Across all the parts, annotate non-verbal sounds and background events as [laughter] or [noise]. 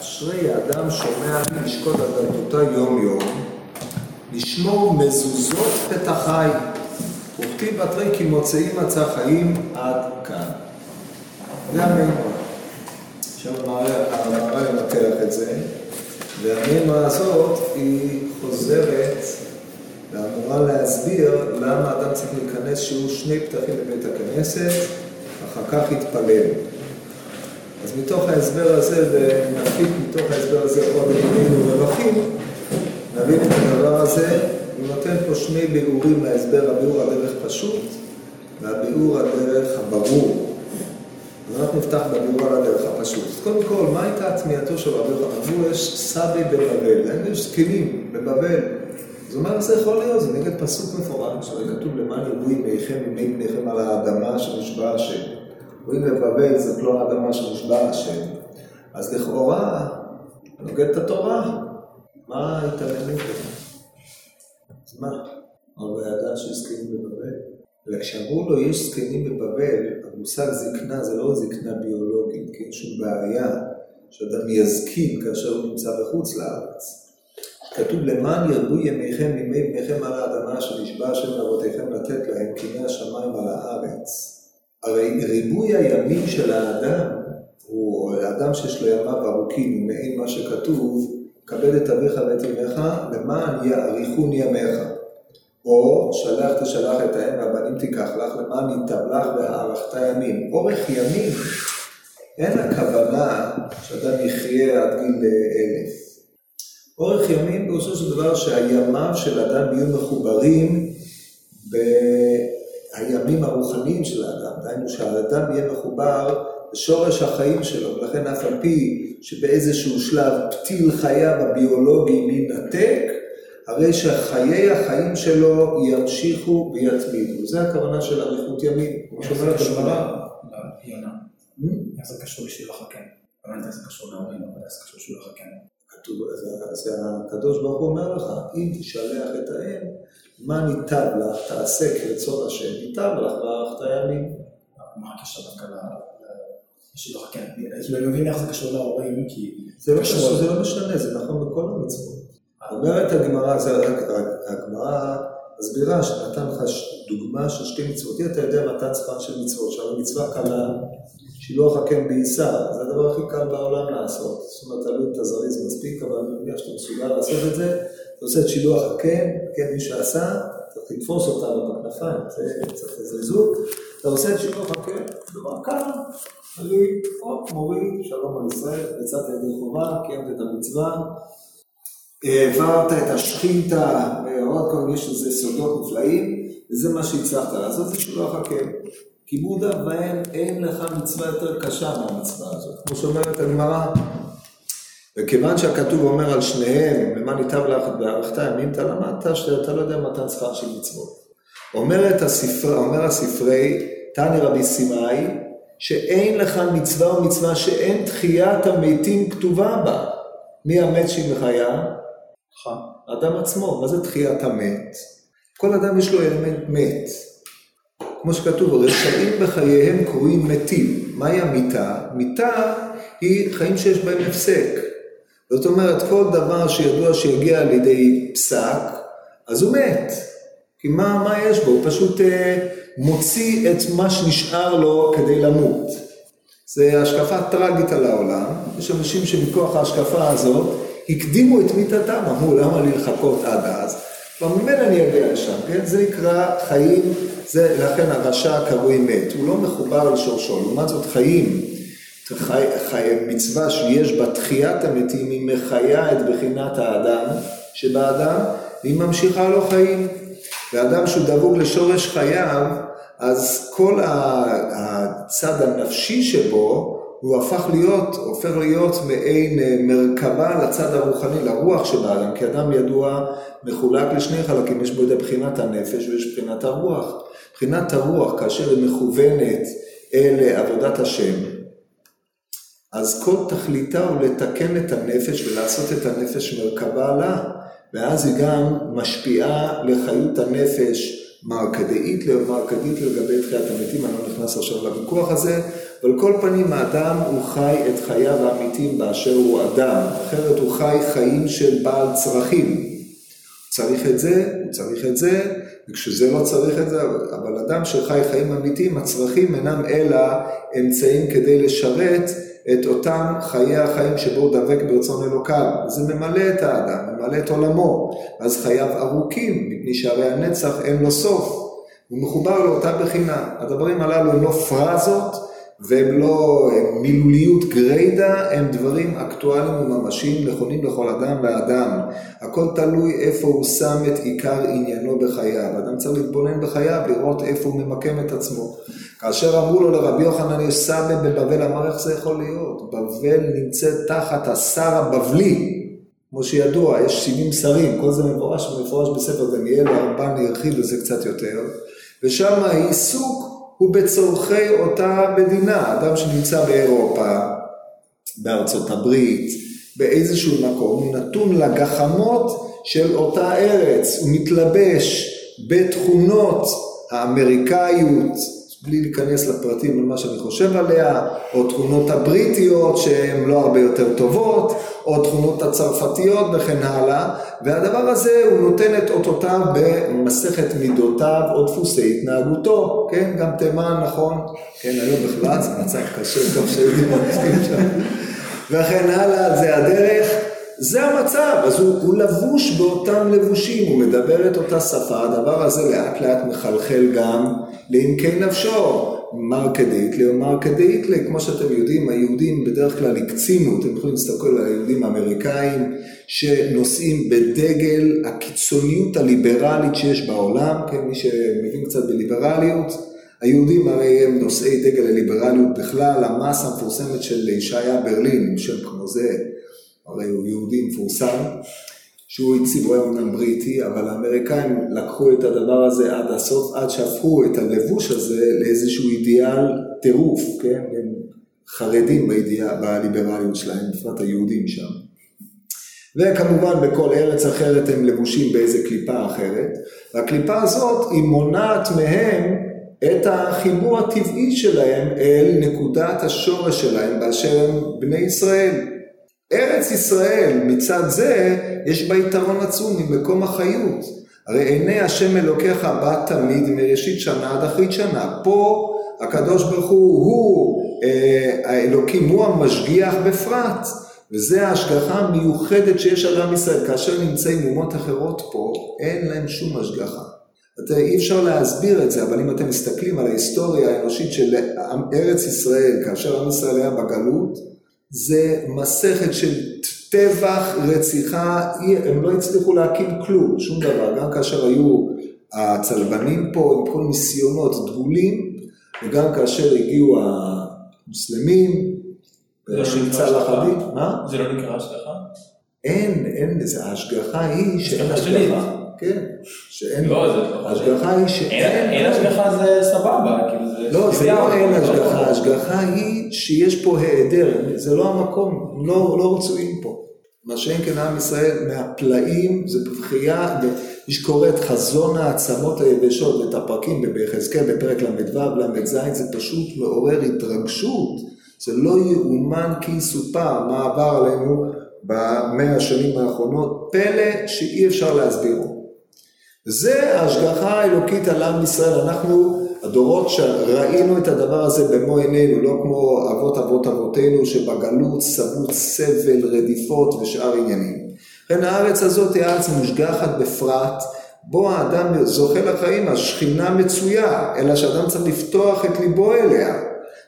אשרי האדם שומע לי לשקוט על דלתותה יום יום, לשמור מזוזות פתחי, וכתיב בתרי כי מוצאים מצא חיים עד כאן. זה המימרה. עכשיו המהר"ל ינתח את זה, והמימרה הזאת היא חוזרת ואמורה להסביר למה אדם צריך להיכנס שיהיו שני פתחים בבית הכנסת, אחר כך יתפלל. אז מתוך ההסבר הזה, ונפיק מתוך ההסבר הזה עוד עניינים ורווחים, נבין את הדבר הזה, הוא נותן פה שני ביאורים להסבר, הביאור הדרך פשוט והביאור הדרך הברור. אז אנחנו נפתח בביאור על הדרך הפשוט. קודם כל, מה הייתה התמיהתו של רבי? אמרו, יש סבי בבבל, אין יש זקנים בבבל. אז הוא אומר, זה יכול להיות, זה נגד פסוק מפורש, הרי כתוב למען ירבו ימיכם ימי בניכם על האדמה שנשבע השם. רואים בבבל זאת לא האדמה שנשבע השם. אז לכאורה, נוגד את התורה, מה ההתעללות הזאת? אז מה? אבל האדם של זקנים בבבל? וכשאמרו לו יש זקנים בבבל, המושג זקנה זה לא זקנה ביולוגית, כי אין שום בעיה שאדם יזקין כאשר הוא נמצא בחוץ לארץ. כתוב למען ירבו ימיכם ימי בניכם על האדמה שנשבע השם לאבותיכם לתת להם כימי השמיים על הארץ. הרי ריבוי הימים של האדם, הוא האדם שיש לו ימיו ארוכים, מעין מה שכתוב, כבד את אביך ואת אמך, למען יאריכון ימיך. או שלח תשלח את האם והבנים תיקח לך, למען ייטב לך והארכת ימים. אורך ימים, אין הכוונה שאדם יחיה עד גיל אלף. אורך ימים פירושו של דבר שהימיו של אדם יהיו מחוברים בימים הרוחניים של האדם, דהיינו שהאדם יהיה מחובר לשורש החיים שלו, ולכן אף על פי שבאיזשהו שלב פתיל חייו הביולוגיים יינתק, הרי שחיי החיים שלו ימשיכו ויתמידו. זה הכוונה של אריכות ימים, כמו שאומרת הגמרא. איך זה קשור לשיר החכם? איך זה קשור להורים, אבל איך זה קשור לשיר החכם? כתוב, אז הקדוש ברוך הוא אומר לך, אם תשלח את האם, מה ניתב לך, תעשה כרצון השם, ניתב לך בארכת הימים. מה הקשר דווקא לשיר החכם? אני מבין איך זה קשור להורים, כי... זה לא משנה, זה נכון בכל המצוות. אומרת הגמרא, הגמרא מסבירה שנתן לך דוגמה של שתי מצוות. אתה יודע מתן זמן של מצוות, עכשיו מצווה קלה, שילוח הקן בעיסה, זה הדבר הכי קל בעולם לעשות. זאת אומרת, תלוי את הזריז מספיק, אבל אני מניח שאתה מסוגל לעשות את זה. אתה עושה את שילוח הקן, כן, מי שעשה, צריך לתפוס אותה בכנפיים, זה צריך זריזות. אתה עושה את שילוח הקן, דבר קל, תלוי, הופ, מוריד, שלום על ישראל, יצאת ידי חובה, קיימת את המצווה. העברת את השכינתה, ועוד כל מיני יש לזה סודות נפלאים, וזה מה שהצלחת לעשות, זה שילוח הקן. כיבוד אב ואם, אין לך מצווה יותר קשה מהמצווה הזאת, כמו שאומרת הגמרא. וכיוון שהכתוב אומר על שניהם, למה ניטב לך בארכת ימים, אתה למדת שאתה לא יודע מתן שכר של מצוות. אומרת הספר, אומר הספרי, תני רבי סימאי, שאין לך מצווה או מצווה שאין תחיית המתים כתובה בה. מי המת שהיא מחיה? האדם עצמו. מה זה תחיית המת? כל אדם יש לו אלמנט מת. כמו שכתוב, רשעים בחייהם קרויים מתים. מהי המיתה? מיתה היא חיים שיש בהם הפסק. זאת אומרת, כל דבר שידוע שיגיע לידי פסק, אז הוא מת. כי מה, מה יש בו? הוא פשוט אה, מוציא את מה שנשאר לו כדי למות. זה השקפה טרגית על העולם. יש אנשים שמכוח ההשקפה הזאת הקדימו את מיתתם, אמרו למה לי לחכות עד אז? וממילא אני אגיע לשם, כן? זה נקרא חיים, זה לכן הרשע קרוי מת, הוא לא מחובר לשורשו, לעומת זאת חיים, חי, חי, מצווה שיש בה תחיית המתים, היא מחיה את בחינת האדם שבאדם, והיא ממשיכה לו חיים. ואדם שהוא דבוק לשורש חייו, אז כל הצד הנפשי שבו, הוא הפך להיות, הופך להיות מעין מרכבה לצד הרוחני, לרוח של האדם, כי אדם ידוע מחולק לשני חלקים, יש בו את בחינת הנפש ויש בחינת הרוח. בחינת הרוח, כאשר היא מכוונת אל עבודת השם, אז כל תכליתה הוא לתקן את הנפש ולעשות את הנפש מרכבה לה, ואז היא גם משפיעה לחיות הנפש מרקדאית למרקדית לגבי תחיית המתים, אני לא נכנס עכשיו לוויכוח הזה, אבל כל פנים האדם הוא חי את חייו האמיתיים באשר הוא אדם, אחרת הוא חי חיים של בעל צרכים. צריך את זה, הוא צריך את זה, וכשזה לא צריך את זה, אבל אדם שחי חיים אמיתיים, הצרכים אינם אלא אמצעים כדי לשרת את אותם חיי החיים שבו דבק ברצון אלוקיו. זה ממלא את האדם, ממלא את עולמו, אז חייו ארוכים, מפני שהרי הנצח אין לו סוף. הוא מחובר לאותה בחינה. הדברים הללו הם לא פרזות, והם לא מילוליות גריידא, הם דברים אקטואליים וממשיים נכונים לכל אדם ואדם. הכל תלוי איפה הוא שם את עיקר עניינו בחייו. אדם צריך להתבונן בחייו, לראות איפה הוא ממקם את עצמו. כאשר אמרו לו לרבי יוחנן יש סבא בבבל, אמר איך זה יכול להיות? בבל נמצאת תחת השר הבבלי. כמו שידוע, יש 70 שרים, כל זה מפורש ומפורש בספר דניאל, והרבן הרחיב בזה קצת יותר, ושם העיסוק הוא בצורכי אותה מדינה, אדם שנמצא באירופה, בארצות הברית, באיזשהו מקום, הוא נתון לגחמות של אותה ארץ, הוא מתלבש בתכונות האמריקאיות, בלי להיכנס לפרטים על מה שאני חושב עליה, או תכונות הבריטיות שהן לא הרבה יותר טובות, או תכונות הצרפתיות וכן הלאה, והדבר הזה הוא נותן את אותותיו במסכת מידותיו או דפוסי התנהגותו, כן, גם תימן נכון, כן, היום בכלל זה מצב קשה, טוב שהיהודים מרגישים שם, וכן הלאה, זה הדרך. זה המצב, אז הוא, הוא לבוש באותם לבושים, הוא מדבר את אותה שפה, הדבר הזה לאט לאט מחלחל גם לעמקי נפשו. מרקה דאיטלי או מרקה דאיטלי, כמו שאתם יודעים, היהודים בדרך כלל הקצינו, אתם יכולים להסתכל על היהודים האמריקאים שנושאים בדגל הקיצוניות הליברלית שיש בעולם, כן, מי שמבין קצת בליברליות, היהודים הרי הם נושאי דגל הליברליות בכלל, המסה המפורסמת של ישעיה ברלין, שם כמו זה, הרי הוא יהודי מפורסם, שהוא הציב, הוא היה אומנם בריטי, אבל האמריקאים לקחו את הדבר הזה עד הסוף, עד שהפכו את הלבוש הזה לאיזשהו אידיאל טירוף, כן? הם חרדים באידיאל, בליברליות שלהם, בפרט היהודים שם. וכמובן בכל ארץ אחרת הם לבושים באיזה קליפה אחרת, והקליפה הזאת היא מונעת מהם את החיבור הטבעי שלהם אל נקודת השורש שלהם באשר הם בני ישראל. ארץ ישראל מצד זה יש בה יתרון עצום ממקום החיות. הרי עיני השם אלוקיך בא תמיד מראשית שנה עד אחרית שנה. פה הקדוש ברוך הוא, הוא אה, האלוקים, הוא המשגיח בפרט. וזה ההשגחה המיוחדת שיש על עם ישראל. כאשר נמצאים אומות אחרות פה, אין להם שום השגחה. אי אפשר להסביר את זה, אבל אם אתם מסתכלים על ההיסטוריה האנושית של ארץ ישראל, כאשר עם ישראל היה בגלות, זה מסכת של טבח, רציחה, הם לא הצליחו להקים כלום, שום דבר, גם כאשר היו הצלבנים פה עם כל ניסיונות דגולים, וגם כאשר הגיעו המוסלמים, שנמצא לחדים, מה? זה לא נקרא השגחה? אין, אין, זה ההשגחה היא שאין השגחה. כן, שאין, לא, זה לא ההשגחה היא שאין, אין השגחה זה סבבה, כאילו זה... לא, זה לא אין השגחה, ההשגחה היא שיש פה היעדר, זה לא המקום, לא, לא רצויים פה. מה שאין כן עם ישראל מהפלאים זה בבחייה, מי שקורא את חזון העצמות היבשות ואת הפרקים ביחזקאל בפרק ל"ו, ל"ז, זה פשוט מעורר התרגשות, זה לא יאומן כי יסופר מה עבר עלינו במאה השנים האחרונות, פלא שאי אפשר להסבירו. זה ההשגחה האלוקית על עם ישראל, אנחנו הדורות שראינו את הדבר הזה במו עינינו, לא כמו אבות אבות אבותינו שבגלות סבלו סבל, רדיפות ושאר עניינים. לכן הארץ הזאת היא ארץ מושגחת בפרט, בו האדם זוכה לחיים, השכינה מצויה, אלא שאדם צריך לפתוח את ליבו אליה.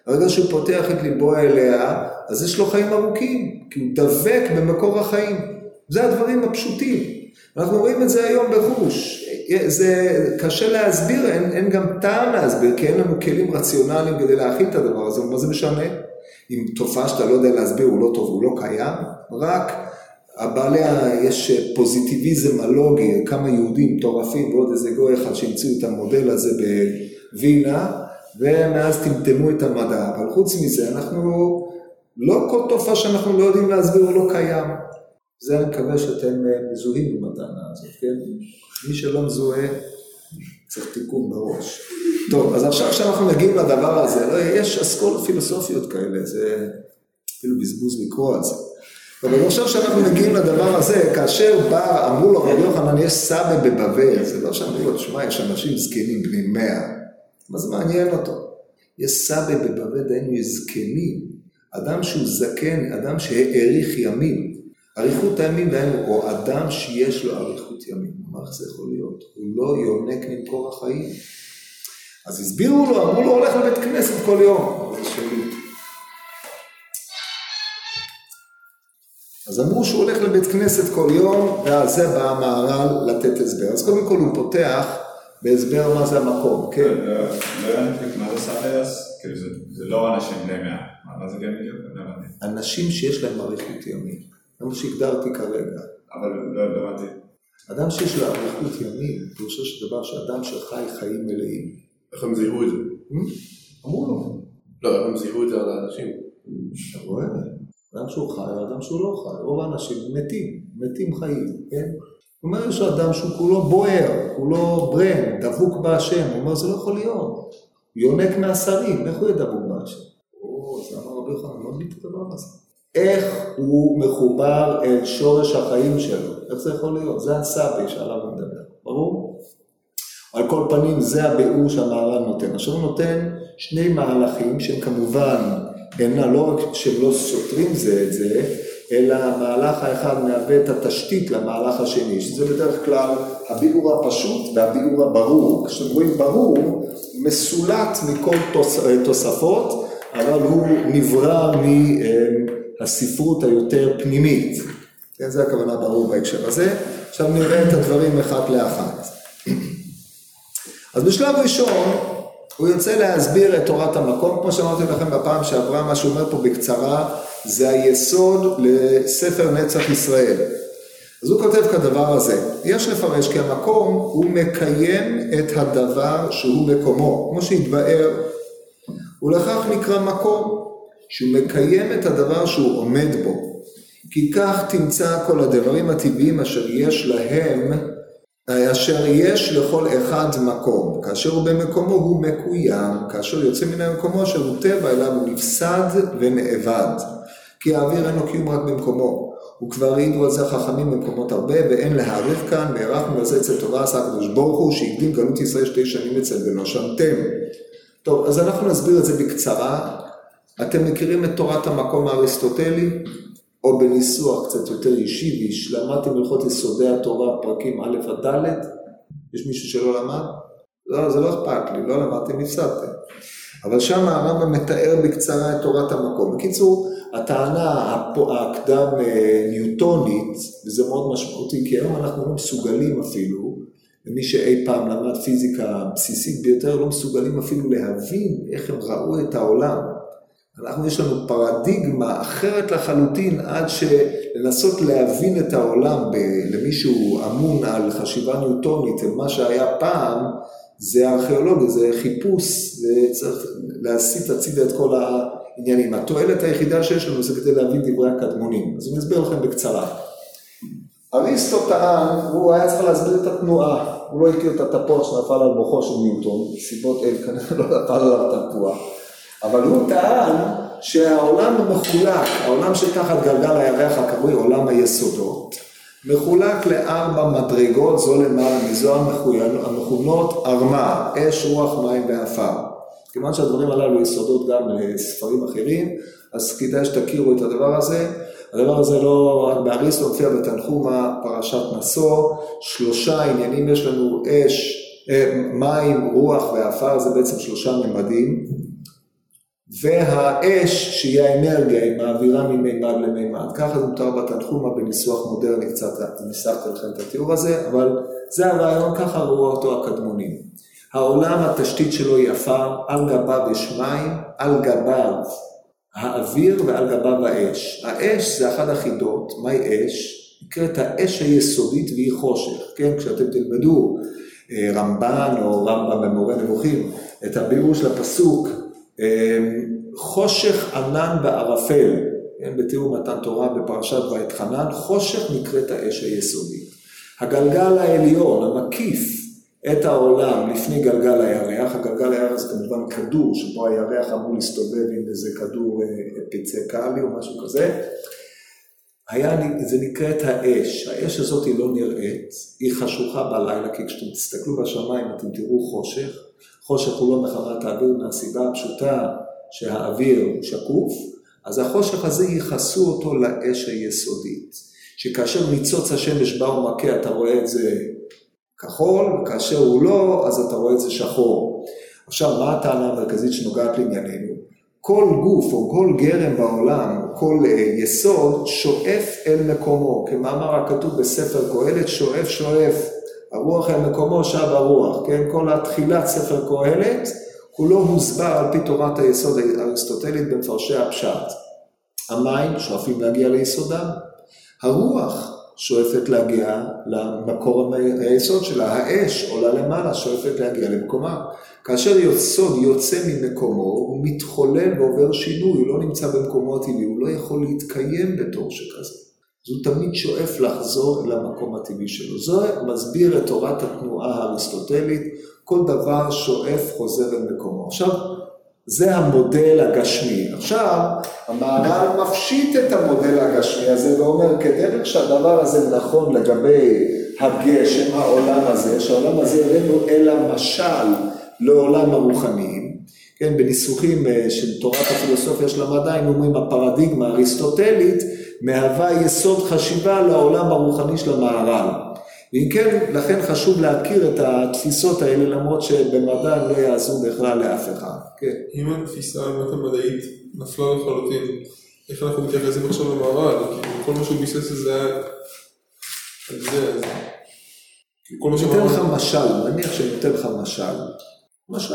ברגע שהוא פותח את ליבו אליה, אז יש לו חיים ארוכים, כי הוא דבק במקור החיים. זה הדברים הפשוטים. אנחנו רואים את זה היום בחוש. זה קשה להסביר, אין, אין גם טעם להסביר, כי אין לנו כלים רציונליים כדי להכיל את הדבר הזה, מה זה משנה? אם תופעה שאתה לא יודע להסביר הוא לא טוב, הוא לא קיים, רק הבעליה יש פוזיטיביזם הלוגי, כמה יהודים מטורפים ועוד איזה גוי אחד שהמציאו את המודל הזה בווינה, ומאז טמטמו את המדע, אבל חוץ מזה אנחנו, לא כל תופעה שאנחנו לא יודעים להסביר הוא לא קיים. זה אני מקווה שאתם מזוהים עם הטענה הזאת, כן? מי שלא מזוהה, צריך תיקון בראש. טוב, אז עכשיו כשאנחנו מגיעים לדבר הזה, לא, יש אסכולות פילוסופיות כאלה, זה אפילו בזבוז לקרוא על זה. אבל עכשיו שאנחנו מגיעים לדבר הזה, כאשר בא, אמרו לו רבי יוחנן, יש סבא בבבל, זה לא שאמרו לו, שמע, יש אנשים זקנים בני מאה, מה זה מעניין אותו? יש סבא בבבל, דהיינו יש זקנים, אדם שהוא זקן, אדם שהאריך ימים, אריכות הימים, דהיינו, או אדם שיש לו אריכות ימים, מה זה יכול להיות? הוא לא יונק ממקור החיים. אז הסבירו לו, אמרו לו, הולך לבית כנסת כל יום. אז אמרו שהוא הולך לבית כנסת כל יום, ועל זה בא המהר"ל לתת הסבר. אז קודם כל הוא פותח בהסבר מה זה המקום, כן. לא, לא, לא הבנתי מה זה סחייס, כאילו זה לא אנשים בני מאה, מה זה גם בדיוק? אנשים שיש להם אריכות ימים, זה מה שהגדרתי כרגע. אבל לא הבנתי. אדם שיש לו אריכות ימים, פירושו של דבר שאדם שחי חיים מלאים. איך הם זיהו את זה? אמרו לו. לא, איך הם זיהו את זה על האנשים? אתה רואה? אדם שהוא חי, אדם שהוא לא חי. רוב האנשים מתים, מתים חיים, כן? הוא אומר, יש אדם שהוא כולו בוער, כולו ברן, דבוק בהשם. הוא אומר, זה לא יכול להיות. יונק מהשרים, איך הוא יהיה דבוק בהשם? או, זה אמר רבי יוחנן, לא מבין את הדבר הזה. איך הוא מחובר אל שורש החיים שלו? איך זה יכול להיות? זה הסבי שעליו הוא מדבר, ברור? על כל פנים, זה הביאור שהמהר"ל נותן. עכשיו הוא נותן שני מהלכים שהם כמובן אינם, לא רק שהם לא סותרים זה את זה, אלא המהלך האחד מהווה את התשתית למהלך השני, שזה בדרך כלל הביאור הפשוט והביאור הברור. כשאתם רואים ברור, מסולט מכל תוס, תוספות, אבל הוא נברא מהספרות היותר פנימית. כן, זה הכוונה ברור בהקשר הזה. עכשיו נראה את הדברים אחת לאחת. [clears throat] אז בשלב ראשון, הוא יוצא להסביר את תורת המקום, כמו שאמרתי לכם בפעם שעברה, מה שהוא אומר פה בקצרה, זה היסוד לספר נצח ישראל. אז הוא כותב כדבר הזה, יש לפרש כי המקום הוא מקיים את הדבר שהוא מקומו, כמו שהתבאר, ולכך נקרא מקום, שהוא מקיים את הדבר שהוא עומד בו, כי כך תמצא כל הדברים הטבעיים אשר יש להם אשר יש לכל אחד מקום, כאשר הוא במקומו הוא מקוים, כאשר יוצא מן המקומו אשר הוא טבע אליו הוא נפסד ונאבד, כי האוויר אין לו קיום רק במקומו, וכבר העידו על זה חכמים במקומות הרבה, ואין להעריך כאן, והערכנו לזה אצל תורה עשה הקדוש ברוך הוא, שהקדים גלות ישראל שתי שנים אצל בנו שמתם. טוב, אז אנחנו נסביר את זה בקצרה. אתם מכירים את תורת המקום האריסטוטלי? או בניסוח קצת יותר אישי, והשלמתם הלכות יסודי התורה, פרקים א' עד ד', יש מישהו שלא למד? לא, זה לא אכפת לי, לא למדתם, הפסדתם. אבל שם הרמב"ם מתאר בקצרה את תורת המקום. בקיצור, הטענה הקדם ניוטונית, וזה מאוד משמעותי, כי היום אנחנו לא מסוגלים אפילו, ומי שאי פעם למד פיזיקה בסיסית ביותר, לא מסוגלים אפילו להבין איך הם ראו את העולם. אנחנו יש לנו פרדיגמה אחרת לחלוטין עד שלנסות להבין את העולם למי שהוא אמון על חשיבה ניוטונית, מה שהיה פעם, זה ארכיאולוגיה, זה חיפוש, זה צריך להסיט הצידה את כל העניינים. התועלת היחידה שיש לנו זה כדי להבין דברי הקדמונים. אז אני אסביר לכם בקצרה. אריסטו טען, הוא היה צריך להסביר את התנועה, הוא לא הכיר את התפוח שנפל על מוחו של ניוטון, סיבות אל כנראה לא נפל עליו תפוח. אבל הוא טען שהעולם מחולק, העולם שתחת גלגל הירח הקרוי עולם היסודות, מחולק לארבע מדרגות, זו למעלה מזו המכונות ארמה, אש, רוח, מים ועפר. כיוון שהדברים הללו יסודות גם לספרים אחרים, אז כדאי שתכירו את הדבר הזה. הדבר הזה לא רק באריסטו, מופיע בתנחומה, פרשת נשוא, שלושה עניינים יש לנו, אש, אה, מים, רוח ועפר, זה בעצם שלושה ממדים. והאש, שהיא האנרגיה, היא מעבירה ממימד למימד. ככה זה מותר בתנחומה בניסוח מודרני, קצת ניסחתי לכם את התיאור הזה, אבל זה הרעיון, ככה ראו אותו הקדמונים. העולם, התשתית שלו היא עפר, על גביו יש מים, על גביו האוויר ועל גביו האש. האש זה אחת החידות, מהי אש? נקראת האש היסודית והיא חושך, כן? כשאתם תלמדו רמב"ן או רמב"ם במורה נמוכים, את הביאור של הפסוק חושך ענן בערפל, כן, בתיאור מתן תורה בפרשת ואתחנן, חושך נקראת האש היסודית. הגלגל העליון, המקיף, את העולם לפני גלגל הירח, הגלגל הירח זה כמובן כדור, שבו הירח אמור להסתובב עם איזה כדור אה, פיצקלי או משהו כזה. היה, זה נקראת האש, האש הזאת היא לא נראית, היא חשוכה בלילה, כי כשאתם תסתכלו בשמיים אתם תראו חושך, חושך הוא לא מחמת האוויר מהסיבה הפשוטה שהאוויר הוא שקוף, אז החושך הזה ייחסו אותו לאש היסודית, שכאשר ניצוץ השמש בא ומכה אתה רואה את זה כחול, וכאשר הוא לא, אז אתה רואה את זה שחור. עכשיו, מה הטענה המרכזית שנוגעת לענייננו? כל גוף או כל גרם בעולם, כל uh, יסוד, שואף אל מקומו. כמאמר הכתוב בספר קהלת, שואף שואף. הרוח אל מקומו שב הרוח, כן? כל התחילת ספר קהלת, כולו הוסבר על פי תורת היסוד האריסטוטלית במפרשי הפשט. המים שואפים להגיע ליסודם, הרוח שואפת להגיע למקור היסוד שלה, האש עולה למעלה, שואפת להגיע למקומה. כאשר יסוד יוצא ממקומו, הוא מתחולל ועובר שינוי, הוא לא נמצא במקומו הטבעי, הוא לא יכול להתקיים בתור שכזה. אז הוא תמיד שואף לחזור אל המקום הטבעי שלו. זה מסביר את תורת התנועה האריסטוטלית, כל דבר שואף חוזר אל מקומו. עכשיו, זה המודל הגשמי. עכשיו, המהר"ל מפשיט את המודל הגשמי הזה ואומר, כדרך שהדבר הזה נכון לגבי הגשם, העולם הזה, שהעולם הזה איננו אלא משל לעולם הרוחניים, כן, בניסוחים אה, של תורת הפילוסופיה של המדע, הם אומרים הפרדיגמה האריסטוטלית מהווה יסוד חשיבה לעולם הרוחני של המהר"ל. ואם כן, לכן חשוב להכיר את התפיסות האלה, למרות שבמדע הם לא יעזרו בכלל לאף אחד. כן. אם התפיסה באמת המדעית נפלה לחלוטין, איך אנחנו מתייחסים עכשיו למערב? כאילו, כל מה שהוא ביסס זה היה... אז... כל מה אני אתן לך משל, נניח שאני אתן לך משל. משל.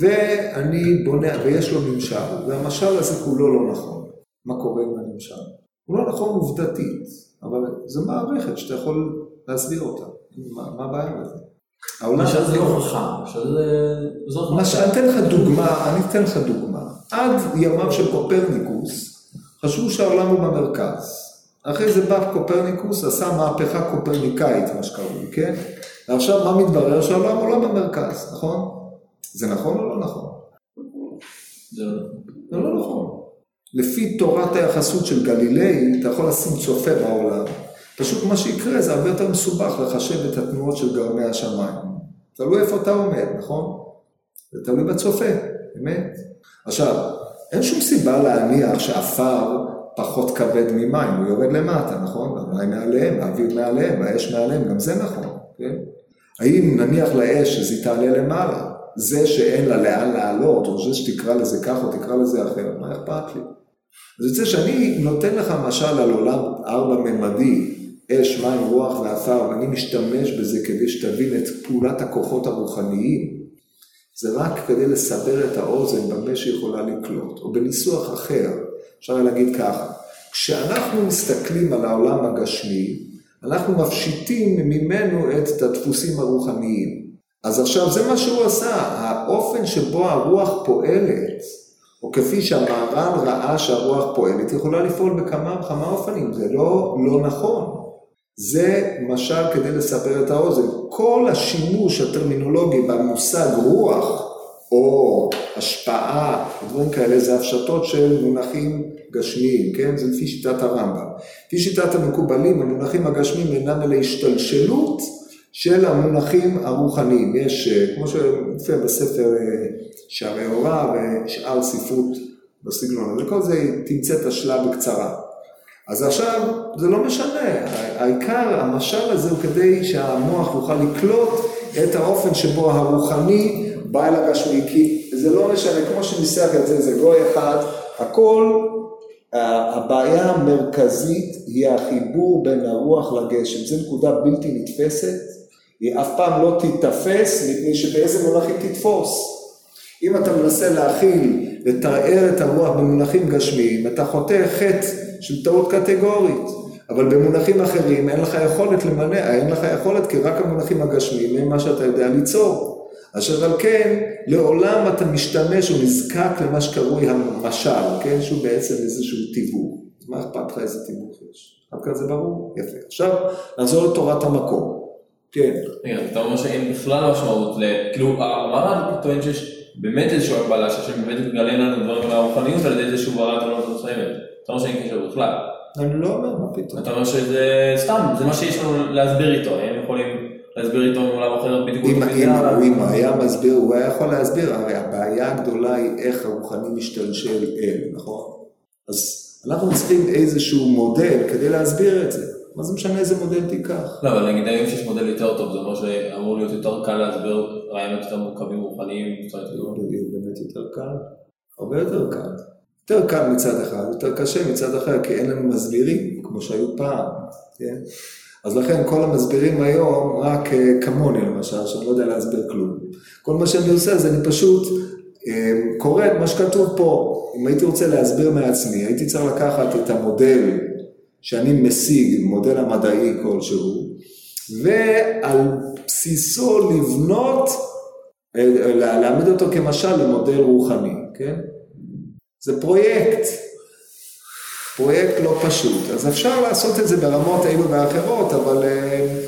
ואני בונה, ויש לו ממשל, והמשל הזה כולו לא נכון. מה קורה עם הנמשל? הוא לא נכון עובדתית, אבל זו מערכת שאתה יכול להסביר אותה. מה, הבעיה בזה? העולם משל זה הזה- לא חכם, משל זה... ש- אני אתן לך דוגמה, אני אתן לך דוגמה. עד ימיו של קופרניקוס, חשבו שהעולם הוא במרכז. אחרי זה בא קופרניקוס, עשה מהפכה קופרניקאית, מה שקראו, כן? ועכשיו מה מתברר? שהעולם הוא לא במרכז, נכון? זה נכון או לא נכון? זה לא- זה לא נכון. לפי תורת היחסות של גלילאי, אתה יכול לשים צופה בעולם. פשוט מה שיקרה זה הרבה יותר מסובך לחשב את התנועות של גרמי השמיים. תלוי איפה אתה עומד, נכון? זה תלוי בצופה, אמת. עכשיו, אין שום סיבה להניח שעפר פחות כבד ממים, הוא יורד למטה, נכון? המים מעליהם, האוויר מעליהם, האש מעליהם, גם זה נכון, כן? האם נניח לאש היא תעלה למעלה, זה שאין לה לאן לעלות, או זה שתקרא לזה כך או תקרא לזה אחרת, מה אכפת לי? אז יוצא שאני נותן לך משל על עולם ארבע-ממדי, אש, מים, רוח ועפר, ואני משתמש בזה כדי שתבין את פעולת הכוחות הרוחניים, זה רק כדי לסבר את האוזן במה שיכולה לקלוט, או בניסוח אחר, אפשר להגיד ככה, כשאנחנו מסתכלים על העולם הגשמי, אנחנו מפשיטים ממנו את הדפוסים הרוחניים. אז עכשיו זה מה שהוא עשה, האופן שבו הרוח פועלת, או כפי שהמהר"ל ראה שהרוח פועלת, יכולה לפעול בכמה וכמה אופנים, זה לא, לא נכון. זה משל כדי לספר את האוזן. כל השימוש הטרמינולוגי במושג רוח, או השפעה, דברים כאלה, זה הפשטות של מונחים גשמיים, כן? זה לפי שיטת הרמב"ם. לפי שיטת המקובלים, המונחים הגשמיים אינם אלא השתלשלות של המונחים הרוחניים. יש, אה, כמו שמופיע בספר הוראה ושאר ספרות בסגנון הזה, כל זה תמצא את השלב בקצרה. אז עכשיו, זה לא משנה, העיקר, המשל הזה הוא כדי שהמוח יוכל לקלוט את האופן שבו הרוחני בא אל הגשמי, כי זה לא משנה, כמו שניסח את זה, זה גוי אחד, הכל, הבעיה המרכזית היא החיבור בין הרוח לגשם, זו נקודה בלתי נתפסת, היא אף פעם לא תיתפס, מפני שבאיזה מונח היא תתפוס. אם אתה מנסה להכיל, לתאר את הרוח במונחים גשמיים, אתה חוטא חטא של טעות קטגורית. אבל במונחים אחרים אין לך יכולת למנע, אין לך יכולת כי רק המונחים הגשמיים הם מה שאתה יודע ליצור. אשר על כן, לעולם אתה משתמש או נזקק למה שקרוי המשל, כן? שהוא בעצם איזשהו תיווך. מה אכפת לך איזה תיווך יש? עד כאן זה ברור? יפה. עכשיו, נחזור לתורת המקום. כן, רגע, אתה אומר שאין בכלל משמעות, ל- כאילו המהר"ל טוען שיש באמת איזושהי הגבלה, שהשם באמת מגלה לנו דברים מהרוחניות על ידי זה שהוא ברא את העולם המסוימת. אתה אומר שאין קשר בכלל. אני לא אומר, מה פתאום. אתה אומר שזה סתם, זה מה שיש לנו להסביר איתו, הם יכולים להסביר איתו עם עולם אחר בדיוק. אם הוא היה מסביר, הוא היה יכול להסביר, הרי הבעיה הגדולה היא איך הרוחני משתלשל אל, נכון? אז אנחנו צריכים איזשהו מודל כדי להסביר את זה. מה זה משנה איזה מודל תיקח? לא, אבל נגיד היום שיש מודל יותר טוב, זה אומר שאמור להיות יותר קל להסביר רעיונות יותר מורכבים רוחניים, קצת יותר טוב. באמת יותר קל, הרבה יותר קל. יותר קל מצד אחד, יותר קשה מצד אחר, כי אין לנו מסבירים, כמו שהיו פעם, כן? אז לכן כל המסבירים היום, רק אה, כמוני למשל, שאני לא יודע להסביר כלום. כל מה שאני עושה זה אני פשוט אה, קורא את מה שכתוב פה. אם הייתי רוצה להסביר מעצמי, הייתי צריך לקחת את המודל שאני משיג, מודל המדעי כלשהו, ועל בסיסו לבנות אה, לה- להעמיד אותו כמשל למודל רוחני, כן? זה פרויקט, פרויקט לא פשוט. אז אפשר לעשות את זה ברמות אלו ואחרות, אבל אה,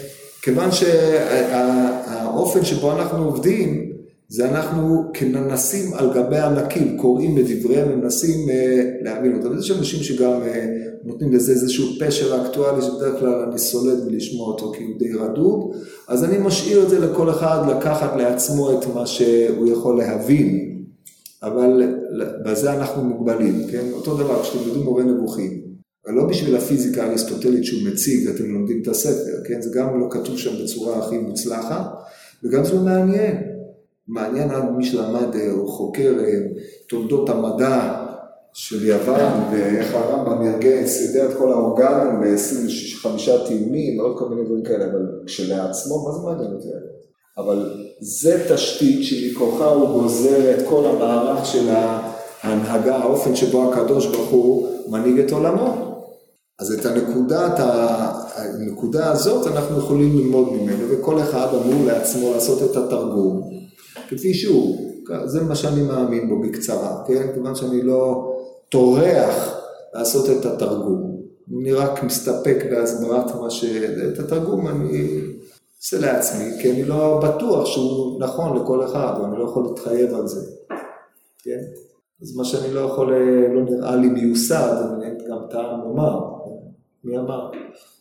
כיוון שהאופן שבו אנחנו עובדים, זה אנחנו כננסים על גבי ענקים, קוראים בדבריהם ומנסים אה, להבין אותם. יש אנשים שגם אה, נותנים לזה איזשהו פשר אקטואלי, שבדרך כלל אני סולד מלשמוע אותו כי הוא די רדוד, אז אני משאיר את זה לכל אחד לקחת לעצמו את מה שהוא יכול להבין. אבל בזה אנחנו מוגבלים, כן? אותו דבר, כשתלמדו מורה נבוכים, ולא בשביל הפיזיקה האריסטוטלית שהוא מציג, אתם לומדים את הספר, כן? זה גם לא כתוב שם בצורה הכי מוצלחת, וגם זה לא מעניין. מעניין עד מי שלמד אה, או חוקר אה, תולדות המדע של יוון, ואיך הרמב"ם ארגן, סידר את כל האורגנים ב-25 טיעונים, ועוד כל מיני דברים כאלה, אבל כשלעצמו, מה זה מעניין אותי? אבל זה תשתית שמכוחה הוא גוזר את כל המערך של ההנהגה, האופן שבו הקדוש ברוך הוא מנהיג את עולמו. אז את הנקודת, הנקודה הזאת אנחנו יכולים ללמוד ממנו, וכל אחד אמור לעצמו לעשות את התרגום, כפי שהוא. זה מה שאני מאמין בו בקצרה, כן? כיוון שאני לא טורח לעשות את התרגום. אני רק מסתפק בהסברת מה ש... את התרגום אני עושה לעצמי, כי אני לא בטוח שהוא נכון לכל אחד, ואני לא יכול להתחייב על זה, כן? אז מה שאני לא יכול, לא נראה לי מיוסד, אין גם טעם לומר. מי אמר?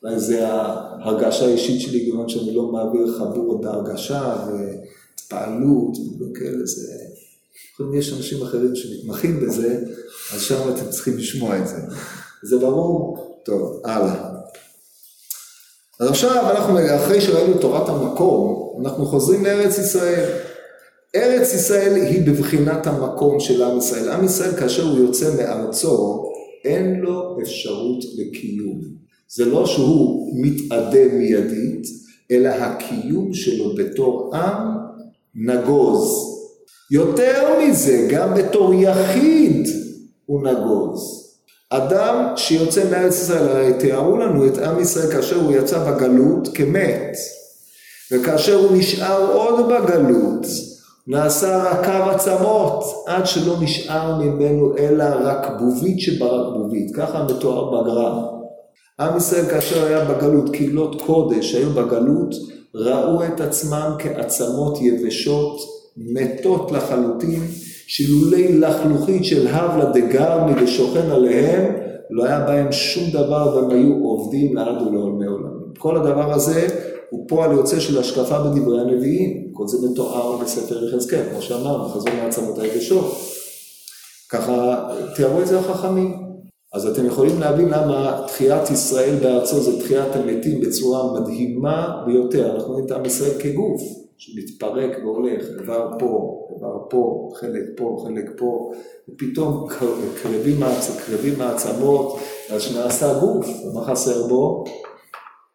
אולי זה ההרגשה האישית שלי, כיוון שאני לא מעביר חבורות בהרגשה והתפעלות ודברים כאלה, זה... יש אנשים אחרים שמתמחים בזה, אז שם אתם צריכים לשמוע את זה. זה ברור? טוב, הלאה. אז עכשיו אנחנו, אחרי שראינו תורת המקום, אנחנו חוזרים לארץ ישראל. ארץ ישראל היא בבחינת המקום של עם ישראל. עם ישראל כאשר הוא יוצא מארצו, אין לו אפשרות לקיום. זה לא שהוא מתאדה מיידית, אלא הקיום שלו בתור עם נגוז. יותר מזה, גם בתור יחיד הוא נגוז. אדם שיוצא מארץ ישראל, הרי תיארו לנו את עם ישראל כאשר הוא יצא בגלות כמת, וכאשר הוא נשאר עוד בגלות, נעשה רקב עצמות, עד שלא נשאר ממנו אלא רקבובית שברקבובית, ככה מתואר בגרם. עם ישראל כאשר היה בגלות, קהילות קודש היו בגלות, ראו את עצמם כעצמות יבשות, מתות לחלוטין, שלולי לחלוכית של הבלה דגרמי ושוכן עליהם, לא היה בהם שום דבר והם היו עובדים לעד ולעולמי עולמים. כל הדבר הזה הוא פועל יוצא של השקפה בדברי הנביאים, כל זה מתואר בספר יחזקאל, כמו שאמרנו, חזון מעצמות היבשות. ככה תיארו את זה החכמים. אז אתם יכולים להבין למה תחיית ישראל בארצו זה תחיית המתים בצורה מדהימה ביותר. אנחנו רואים את עם ישראל כגוף, שמתפרק והולך, איבר פה, איבר פה, חלק פה, חלק פה, ופתאום קרבים, קרבים מעצמות, אז שנעשה גוף, ומה חסר בו?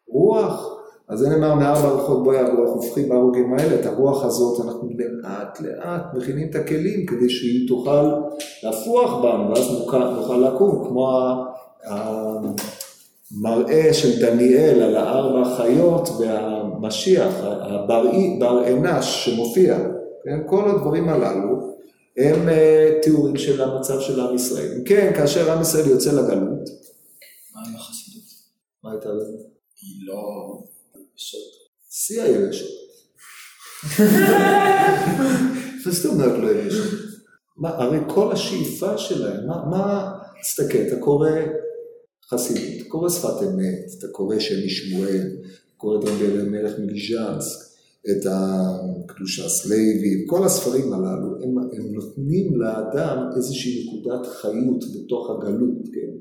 רוח. אז זה נאמר מארבע רוחות בואי הרוח, הופכים בהרוגים האלה, את הרוח הזאת אנחנו לאט לאט מכינים את הכלים כדי שהיא תוכל להפוח בנו, ואז נוכל, נוכל לקום, כמו המראה של דניאל על הארבע חיות והמשיח, הבר אנש שמופיע, כן? כל הדברים הללו הם תיאורים של המצב של עם ישראל. כן, כאשר עם ישראל יוצא לגלות, מה עם החסידות? מה הייתה לזה? היא לא... שיא היבשת. מה זאת אומרת לא יבשת? מה, הרי כל השאיפה שלהם, מה, מה, תסתכל, אתה קורא חסידות, אתה קורא שפת אמת, אתה קורא שם שמואל, אתה קורא את רבי אלימלך מליז'נסק, את הקדושת לוי, כל הספרים הללו, הם, הם נותנים לאדם איזושהי נקודת חיות בתוך הגלות, כן?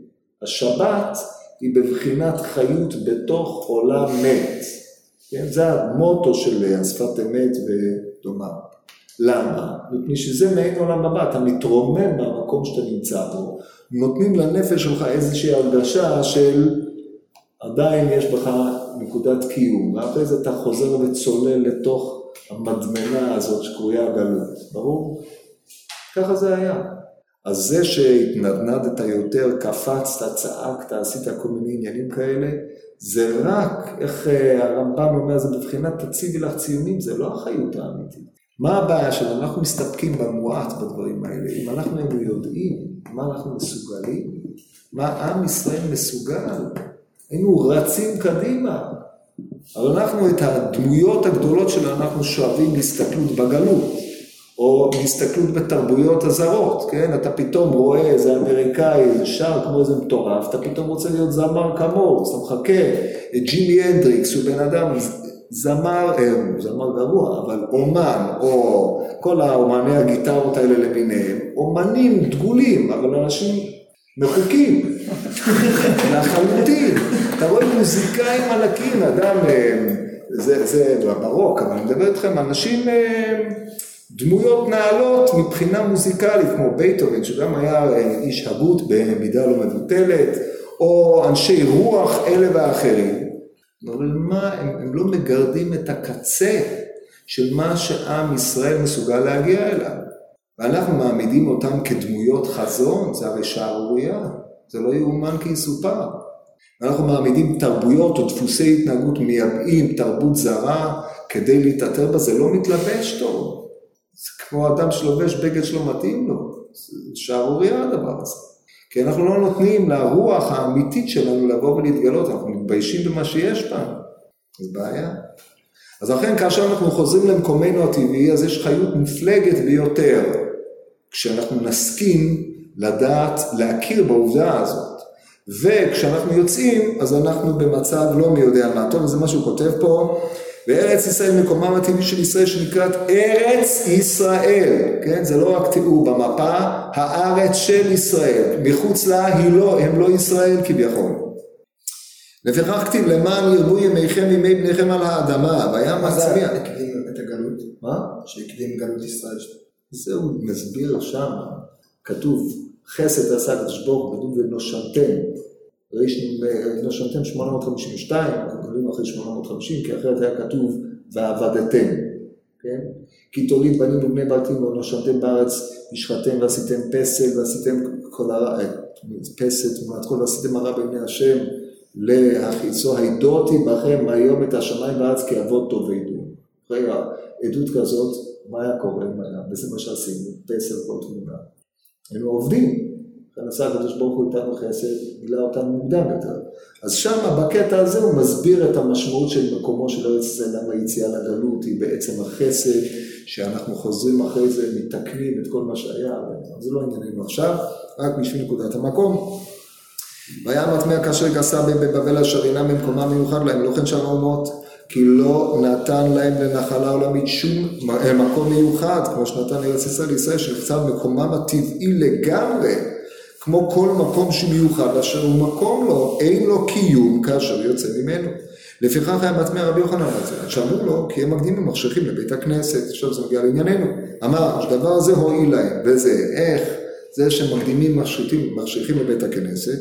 השבת היא בבחינת חיות בתוך עולם מת, כן? זה המוטו של השפת אמת ודומה. למה? מפני שזה מעין עולם הבא, אתה מתרומם מהמקום שאתה נמצא בו, נותנים לנפש שלך איזושהי הרגשה של עדיין יש בך נקודת קיום, ואחרי זה אתה חוזר וצולל לתוך המדמנה הזאת שקרויה גלות, ברור? ככה זה היה. אז זה שהתנדנדת יותר, קפצת, צעקת, עשית כל מיני עניינים כאלה, זה רק, איך אה, הרמב"ם אומר, זה בבחינת תציבי לך ציונים, זה לא החיות האמיתית. מה הבעיה שלנו? אנחנו מסתפקים במועט בדברים האלה. אם אנחנו היינו יודעים מה אנחנו מסוגלים, מה עם ישראל מסוגל, היינו רצים קדימה. אבל אנחנו את הדמויות הגדולות שלנו, אנחנו שואבים להסתכלות בגלות, או להסתכלות בתרבויות הזרות, כן? אתה פתאום רואה איזה אמריקאי, איזה שר כמו איזה מטורף, אתה פתאום רוצה להיות זמר כמוהו, אז אתה מחכה, ג'ימי הנדריקס, הוא בן אדם זמר, אה, זמר גרוע, אבל אומן, או כל האומני הגיטרות האלה למיניהם, אומנים דגולים, אבל אנשים מחוקים, [laughs] לחלוטין. אתה רואה מוזיקאים ענקים, אדם, אה, זה, זה ברוק, אבל אני מדבר איתכם, אנשים, אה, דמויות נעלות מבחינה מוזיקלית, כמו בייטהובן, שגם היה איש הגות במידה לא מבוטלת, או אנשי רוח אלה ואחרים. אבל מה, הם, הם לא מגרדים את הקצה של מה שעם ישראל מסוגל להגיע אליו. ואנחנו מעמידים אותם כדמויות חזון, זה הרי שערורייה, זה לא יאומן כי יסופר. אנחנו מעמידים תרבויות או דפוסי התנהגות מייבאים תרבות זרה כדי להתעטר בה, זה לא מתלבש טוב. זה כמו אדם שלובש בגד שלא מתאים לו, זה שערורייה הדבר הזה. כי אנחנו לא נותנים לרוח האמיתית שלנו לבוא ולהתגלות, אנחנו מתביישים במה שיש בנו. זו בעיה. אז לכן כאשר אנחנו חוזרים למקומנו הטבעי, אז יש חיות מופלגת ביותר, כשאנחנו נסכים לדעת, להכיר בעובדה הזאת. וכשאנחנו יוצאים, אז אנחנו במצב לא מי יודע מה. טוב, זה מה שהוא כותב פה. וארץ ישראל מקומם הטבעי של ישראל שנקראת ארץ ישראל, כן? זה לא רק תיאור במפה, הארץ של ישראל, מחוץ לה היא לא, הם לא ישראל כביכול. לפיכך כתיב למען ירבו ימיכם ימי בניכם על האדמה, והיה מצביע. הקדים את הגלות, מה? שהקדים גלות ישראל. זהו, מסביר שם, כתוב חסד עשה הקדוש ברוך הוא, כתוב ונושנתם, נושנתם 852, אנחנו קוראים אחרי 850, כי אחרת היה כתוב ועבדתם, כן? כי תוליד בנים ובני בתים ונושנתם בארץ, השחתם ועשיתם פסל ועשיתם כל הרע, פסל תמונת כל ועשיתם הרע בעיני השם להחיצו, הידותי בכם היום את השמיים בארץ כי אבות תאבדו. אחרי העדות כזאת, מה היה קורה אם היה? וזה מה שעשינו, פסל כל תמונה. היינו עובדים, עשה הקדוש ברוך הוא איתנו חסד, גילה אותנו מוקדם יותר. אז שם, בקטע הזה, הוא מסביר את המשמעות של מקומו של ארץ ישראל, למה היציאה לגלות היא בעצם החסד, שאנחנו חוזרים אחרי זה, מתקנים את כל מה שהיה, זה לא ענייננו עכשיו, רק בשביל נקודת המקום. והיה מטמע כאשר גסה בבבל אשר אינם במקומם מיוחד להם, לא כן שאר האומות, כי לא נתן להם לנחלה עולמית שום מקום מיוחד, כמו שנתן לארץ ישראל לישראל, שנחצה מקומם הטבעי לגמרי. כמו כל מקום שמיוחד אשר הוא מקום לו, אין לו קיום כאשר יוצא ממנו. לפיכך היה מטמע רבי יוחנן הזה, שאמרו לו, כי הם מקדימים מחשכים לבית הכנסת, עכשיו זה מגיע לענייננו. אמר, הדבר הזה הועיל להם, וזה איך? זה שמקדימים מחשכים לבית הכנסת,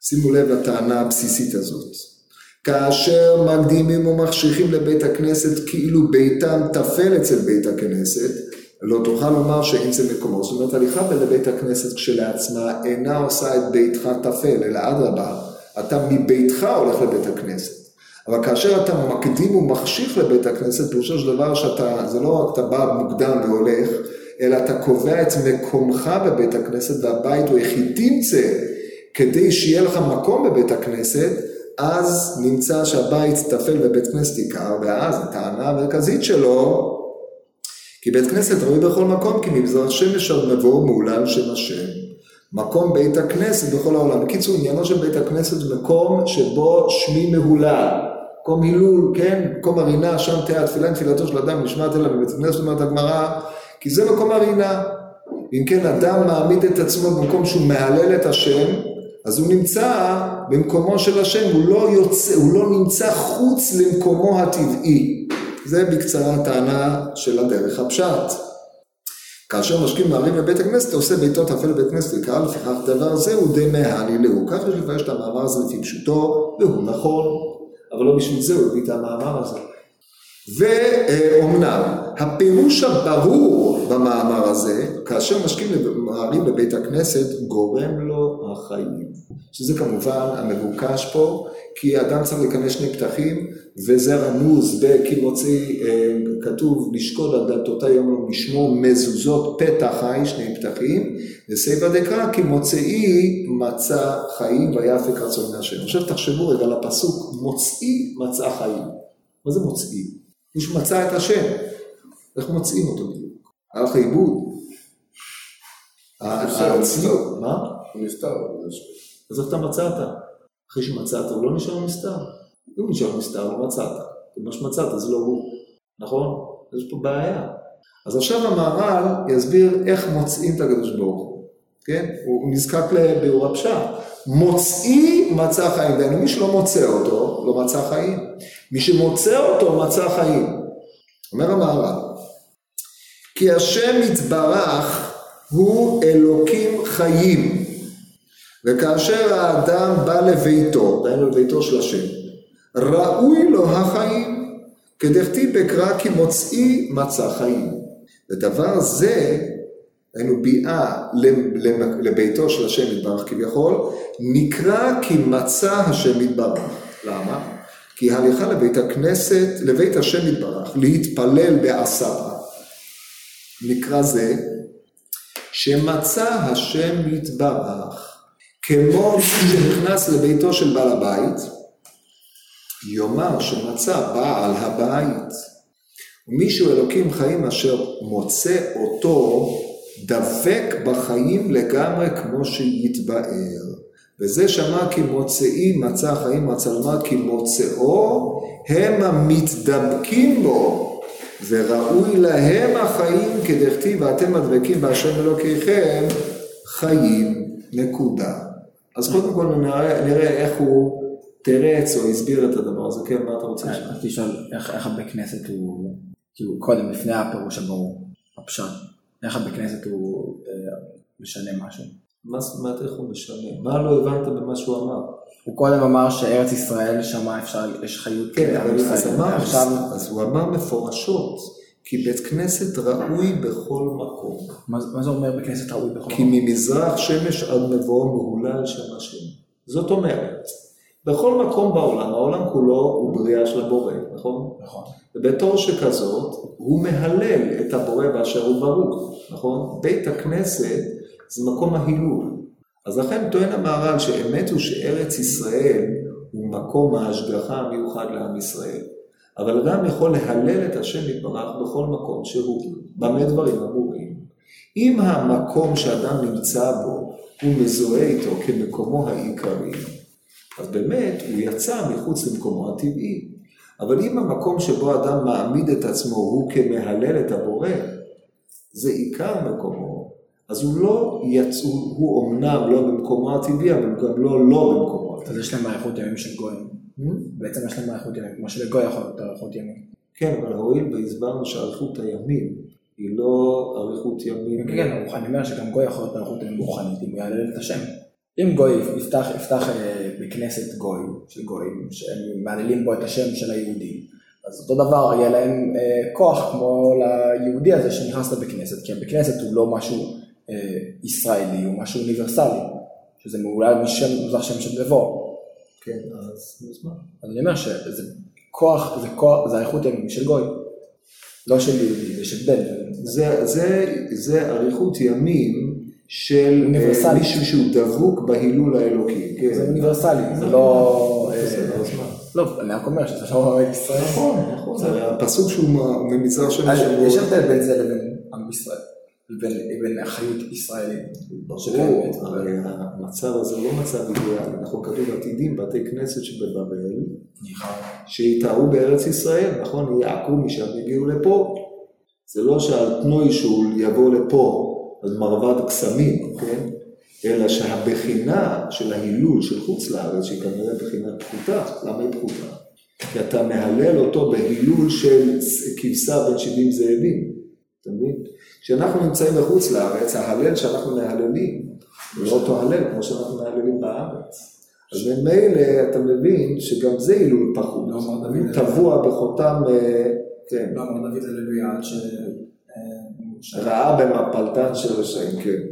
שימו לב לטענה הבסיסית הזאת. כאשר מקדימים ומחשיכים לבית הכנסת כאילו ביתם טפל אצל בית הכנסת, לא תוכל לומר שאין זה מקומו. זאת אומרת, הליכה לבית הכנסת כשלעצמה אינה עושה את ביתך טפל, אלא אדרבה, אתה מביתך הולך לבית הכנסת. אבל כאשר אתה מקדים ומחשיך לבית הכנסת, פירושו של דבר שאתה, זה לא רק אתה בא מוקדם והולך, אלא אתה קובע את מקומך בבית הכנסת, והבית הוא יחיד תמצא, כדי שיהיה לך מקום בבית הכנסת, אז נמצא שהבית טפל ובית כנסת עיקר, ואז הטענה המרכזית שלו, כי בית כנסת ראוי בכל מקום, כי ממזרח שמש עד מבוא מהולל שם השם. מקום בית הכנסת בכל העולם. בקיצור, עניינו של בית הכנסת מקום שבו שמי מהולל. מקום הילול, כן? מקום הרינה, שם תהיה התפילה, תפילתו של אדם נשמעת אליו בבית הכנסת, אומרת הגמרא, כי זה מקום הרינה. אם כן, אדם מעמיד את עצמו במקום שהוא מהלל את השם, אז הוא נמצא במקומו של השם, הוא לא, יוצא, הוא לא נמצא חוץ למקומו הטבעי. זה בקצרה הטענה של הדרך הפשט. כאשר משכים מערים בבית הכנסת, עושה ביתו טפל בבית כנסת וקרא לפיכך דבר זה הוא די מהני להו. כך יש לפרש את המאמר הזה לפי פשוטו, והוא נכון, אבל לא בשביל זה הוא הביא את המאמר הזה. ואומנם, הפירוש הברור במאמר הזה, כאשר משקים מערים בבית הכנסת, גורם החיים. שזה כמובן המבוקש פה, כי אדם צריך להיכנס שני פתחים, וזה רמוז בכי מוציא, אה, כתוב לשקול על דלתותי יום לא משמור מזוזות פתח חי, שני פתחים, וסייבא דקרא כי מוצאי מצא חיים ויפק רצון מהשם. עכשיו תחשבו רגע על הפסוק, מוצאי מצא חיים. מה זה מוצאי? מישהו מצא את השם, איך מוצאים אותו בדיוק? הלך לאיבוד. הצניעות, מה? הוא נסתר. אז איך אתה מצאת? אחרי שמצאת הוא לא נשאר נסתר. אם הוא נשאר נסתר לא מצאת. מה שמצאת זה לא הוא, נכון? יש פה בעיה. אז עכשיו המהר"ל יסביר איך מוצאים את הקדוש ברוך הוא, כן? הוא נזקק לביאור הפשט. מוצאי מצא חיים, דהיינו מי שלא מוצא אותו, לא מצא חיים. מי שמוצא אותו מצא חיים. אומר המהר"ל, כי השם יתברך הוא אלוקים חיים. וכאשר האדם בא לביתו, דהיינו לביתו של השם, ראוי לו החיים, כדכתיב בקרא כי מוצאי מצא חיים. ודבר זה, היינו ביאה לביתו של השם יתברך כביכול, נקרא כי מצא השם יתברך. למה? כי ההליכה לבית הכנסת, לבית השם יתברך, להתפלל בעשרה, נקרא זה, שמצא השם יתברך כמו שנכנס לביתו של בעל הבית, יאמר שמצא בעל הבית. ומישהו אלוקים חיים אשר מוצא אותו דבק בחיים לגמרי כמו שיתבאר. וזה שמע כי מוצאי מצא חיים לומר כי מוצאו הם המתדבקים בו וראוי להם החיים כדכתיב ואתם הדבקים בהשם אלוקיכם חיים נקודה. אז קודם כל נראה, נראה איך הוא תרץ או הסביר את הדבר הזה, כן, מה אתה רוצה לשאול? רציתי לשאול איך הבית כנסת הוא, כאילו קודם, לפני הפירוש הברור, הפשט, איך הבית כנסת הוא אה, משנה משהו. מה זאת אומרת איך הוא משנה? מה לא הבנת במה שהוא אמר? הוא קודם אמר שארץ ישראל שמה אפשר, יש חיות כן, אבל אז. אמר, אז הוא אמר מפורשות, כי בית כנסת ראוי בכל מקום. מה מה זה אומר בכנסת ראוי בכל כי מקום? ממזרח שמש עד מבוא מהולל שם השם. זאת אומרת, בכל מקום בעולם, העולם כולו הוא בריאה של הבורא, נכון? נכון. ובתור שכזאת, הוא מהלל את הבורא באשר הוא ברוך, נכון? בית הכנסת זה מקום ההילול. אז לכן טוען המהר"ל שאמת הוא שארץ ישראל הוא מקום ההשגחה המיוחד לעם ישראל. אבל אדם יכול להלל את השם יתברך בכל מקום שהוא. במה דברים אמורים? אם המקום שאדם נמצא בו הוא מזוהה איתו כמקומו העיקרי, אז באמת הוא יצא מחוץ למקומו הטבעי. אבל אם המקום שבו אדם מעמיד את עצמו הוא כמהלל את הבורא, זה עיקר מקומו, אז הוא לא יצא, הוא, אומנם לא במקומו הטבעי, אבל הוא גם לא לא במקומו אז הטבעי. יש להם אריכות ימים של גויים. בעצם יש להם אריכות ימים, כמו שלגוי יכול להיות אריכות ימים. כן, אבל הואיל והסברנו שאריכות הימים היא לא אריכות ימים. כן, כן, אני אומר שגם גוי יכול להיות אריכות ימים רוחנית, אם הוא יעלל את השם. אם גוי יפתח, יפתח אה, בכנסת גוי, של גויים, שהם מהללים בו את השם של היהודים, אז אותו דבר יהיה להם אה, כוח כמו ליהודי הזה שנכנס לבית כנסת, כי הבית כנסת הוא לא משהו אה, ישראלי, הוא משהו אוניברסלי, שזה מעולל משם, מזרח שם של מבוא. כן, אז מה? אז אני אומר שזה כוח, זה כוח, זה אריכות ימים של גוי, לא של יהודי, זה של בן. זה, זה, זה אריכות ימים של אה, אוניברסלית. מישהו שהוא דבוק בהילול האלוקי. כן. זה אוניברסלי, זה לא אה, מה? לא, אני רק אומר שזה לא ישראל. נכון, נכון, זה הפסוק שהוא שם, אז שהוא- יש הבדל בין זה לבין עם ישראל, לבין אחריות ישראלית. ברור, הרי המצב הזה הוא לא מצב אידיאלי, אנחנו כתוב עתידים בתי כנסת שבבבל, שיטעו בארץ ישראל, נכון? יעקו משם והגיעו לפה. זה לא שהתנוי שהוא יבוא לפה, אז מרבד קסמים, כן? אלא שהבחינה של ההילול של חוץ לארץ, שהיא כנראה בחינה פחותה, למה היא פחותה? כי אתה מהלל אותו בהילול של כבשה בין 70 זאבים, אתה מבין? כשאנחנו נמצאים בחוץ לארץ, ההלל שאנחנו מהללים, הוא לא אותו הלל כמו שאנחנו מהללים בארץ. אז ממילא אתה מבין שגם זה הילול פחות, לא דוד. טבוע בחותם, אה, כן, לא אמר דוד הללויה עד ש... אה, ראה במפלתן של רשעים, כן.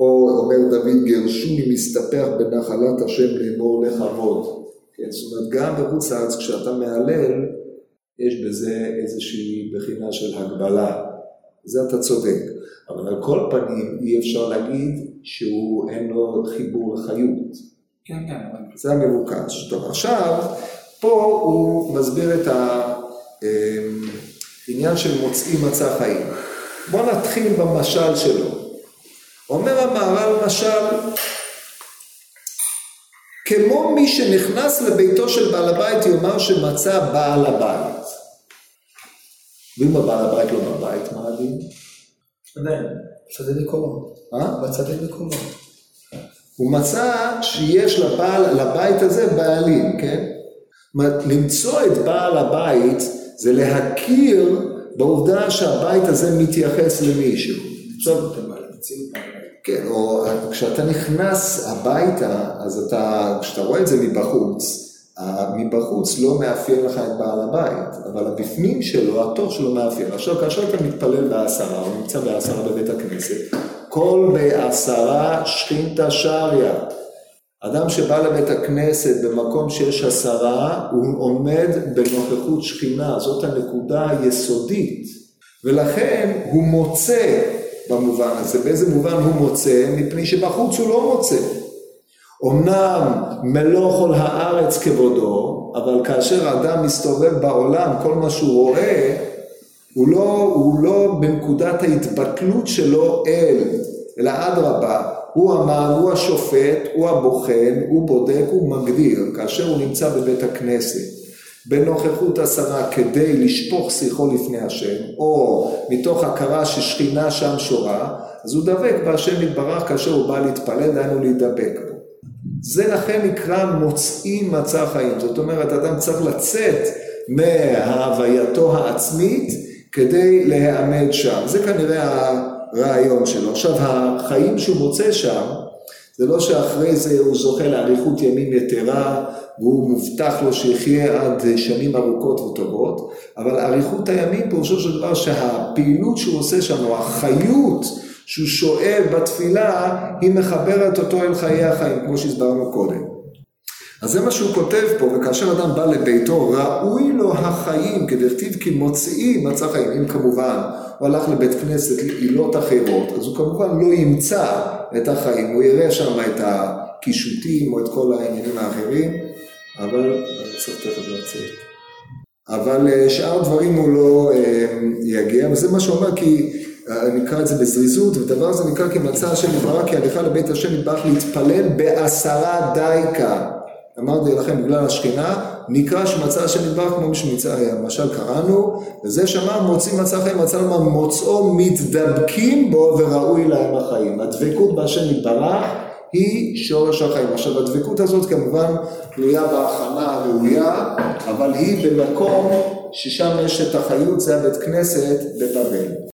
או אומר דוד, גרשוני מסתפח בנחלת השם לאמור לכבוד. כן, זאת אומרת, גם בחוץ לארץ כשאתה מהלל, יש בזה איזושהי בחינה של הגבלה. זה אתה צודק. אבל על כל פנים, אי אפשר להגיד שהוא אין לו חיבור לחיות. כן, כן, אבל... זה המבוקש. טוב, עכשיו, פה הוא מסביר את העניין של מוצאים מצא חיים. בואו נתחיל במשל שלו. אומר המהר"ל משל, כמו מי שנכנס לביתו של בעל הבית יאמר שמצא בעל הבית. ואם הבעל הבית לא בבית, מה הדין? עדיין, צדדי מקומו. אה? בצדדי מקומו. הוא מצא שיש לבעל, לבית הזה בעלים, כן? למצוא את בעל הבית זה להכיר בעובדה שהבית הזה מתייחס למישהו. עכשיו, כן, או כשאתה נכנס הביתה, אז אתה, כשאתה רואה את זה מבחוץ, מבחוץ לא מאפיין לך את בעל הבית, אבל הבפנים שלו, התוך שלו מאפיין. עכשיו, כאשר אתה מתפלל בעשרה, או נמצא בעשרה בבית הכנסת, כל בעשרה שכינתא שריה. אדם שבא לבית הכנסת במקום שיש עשרה, הוא עומד בנוכחות שכינה, זאת הנקודה היסודית. ולכן הוא מוצא במובן הזה. באיזה מובן הוא מוצא? מפני שבחוץ הוא לא מוצא. אמנם מלוא כל הארץ כבודו, אבל כאשר אדם מסתובב בעולם, כל מה שהוא רואה, הוא לא, הוא לא בנקודת ההתבטלות שלו אל, אלא אדרבה, הוא המן, הוא השופט, הוא הבוחן, הוא בודק, הוא מגדיר, כאשר הוא נמצא בבית הכנסת. בנוכחות עשרה כדי לשפוך שיחו לפני השם, או מתוך הכרה ששכינה שם שורה, אז הוא דבק בהשם יתברך כאשר הוא בא להתפלל, דהיינו להידבק. זה לכן נקרא מוצאים מצא חיים, זאת אומרת, אדם צריך לצאת מהווייתו העצמית כדי להיעמד שם. זה כנראה הרעיון שלו. עכשיו, החיים שהוא מוצא שם, זה לא שאחרי זה הוא זוכה לאריכות ימים יתרה, והוא מובטח לו שיחיה עד שנים ארוכות וטובות, אבל אריכות הימים פירושו של דבר שהפעילות שהוא עושה שם, או החיות שהוא שואב בתפילה, היא מחברת אותו אל חיי החיים, כמו שהסברנו קודם. אז זה מה שהוא כותב פה, וכאשר אדם בא לביתו, ראוי לו החיים, כדכתיב כי מוציאים מצא חיים. אם כמובן הוא הלך לבית כנסת לעילות אחרות, אז הוא כמובן לא ימצא את החיים, הוא יראה שם את הקישוטים או את כל העניינים האחרים, אבל אני צריך תכף לצאת. אבל אה, שאר דברים הוא לא אה, יגיע, וזה מה שהוא אומר, כי נקרא את זה בזריזות, ודבר הזה נקרא כי מצא השם יתברך, כי הליכה לבית השם יתברך להתפלל בעשרה דייקה. אמרתי לכם, בגלל השכינה, נקרא שמצא השם יתברך כמו שמצא, למשל קראנו, וזה שאמר מוצאים מצא חיים, מצא לומר מוצאו מתדבקים בו וראוי להם החיים. הדבקות בהשם יתברך היא שורש החיים. עכשיו הדבקות הזאת כמובן תלויה בהכנה הראויה, אבל היא במקום ששם יש את החיות, זה הבית כנסת בבבל.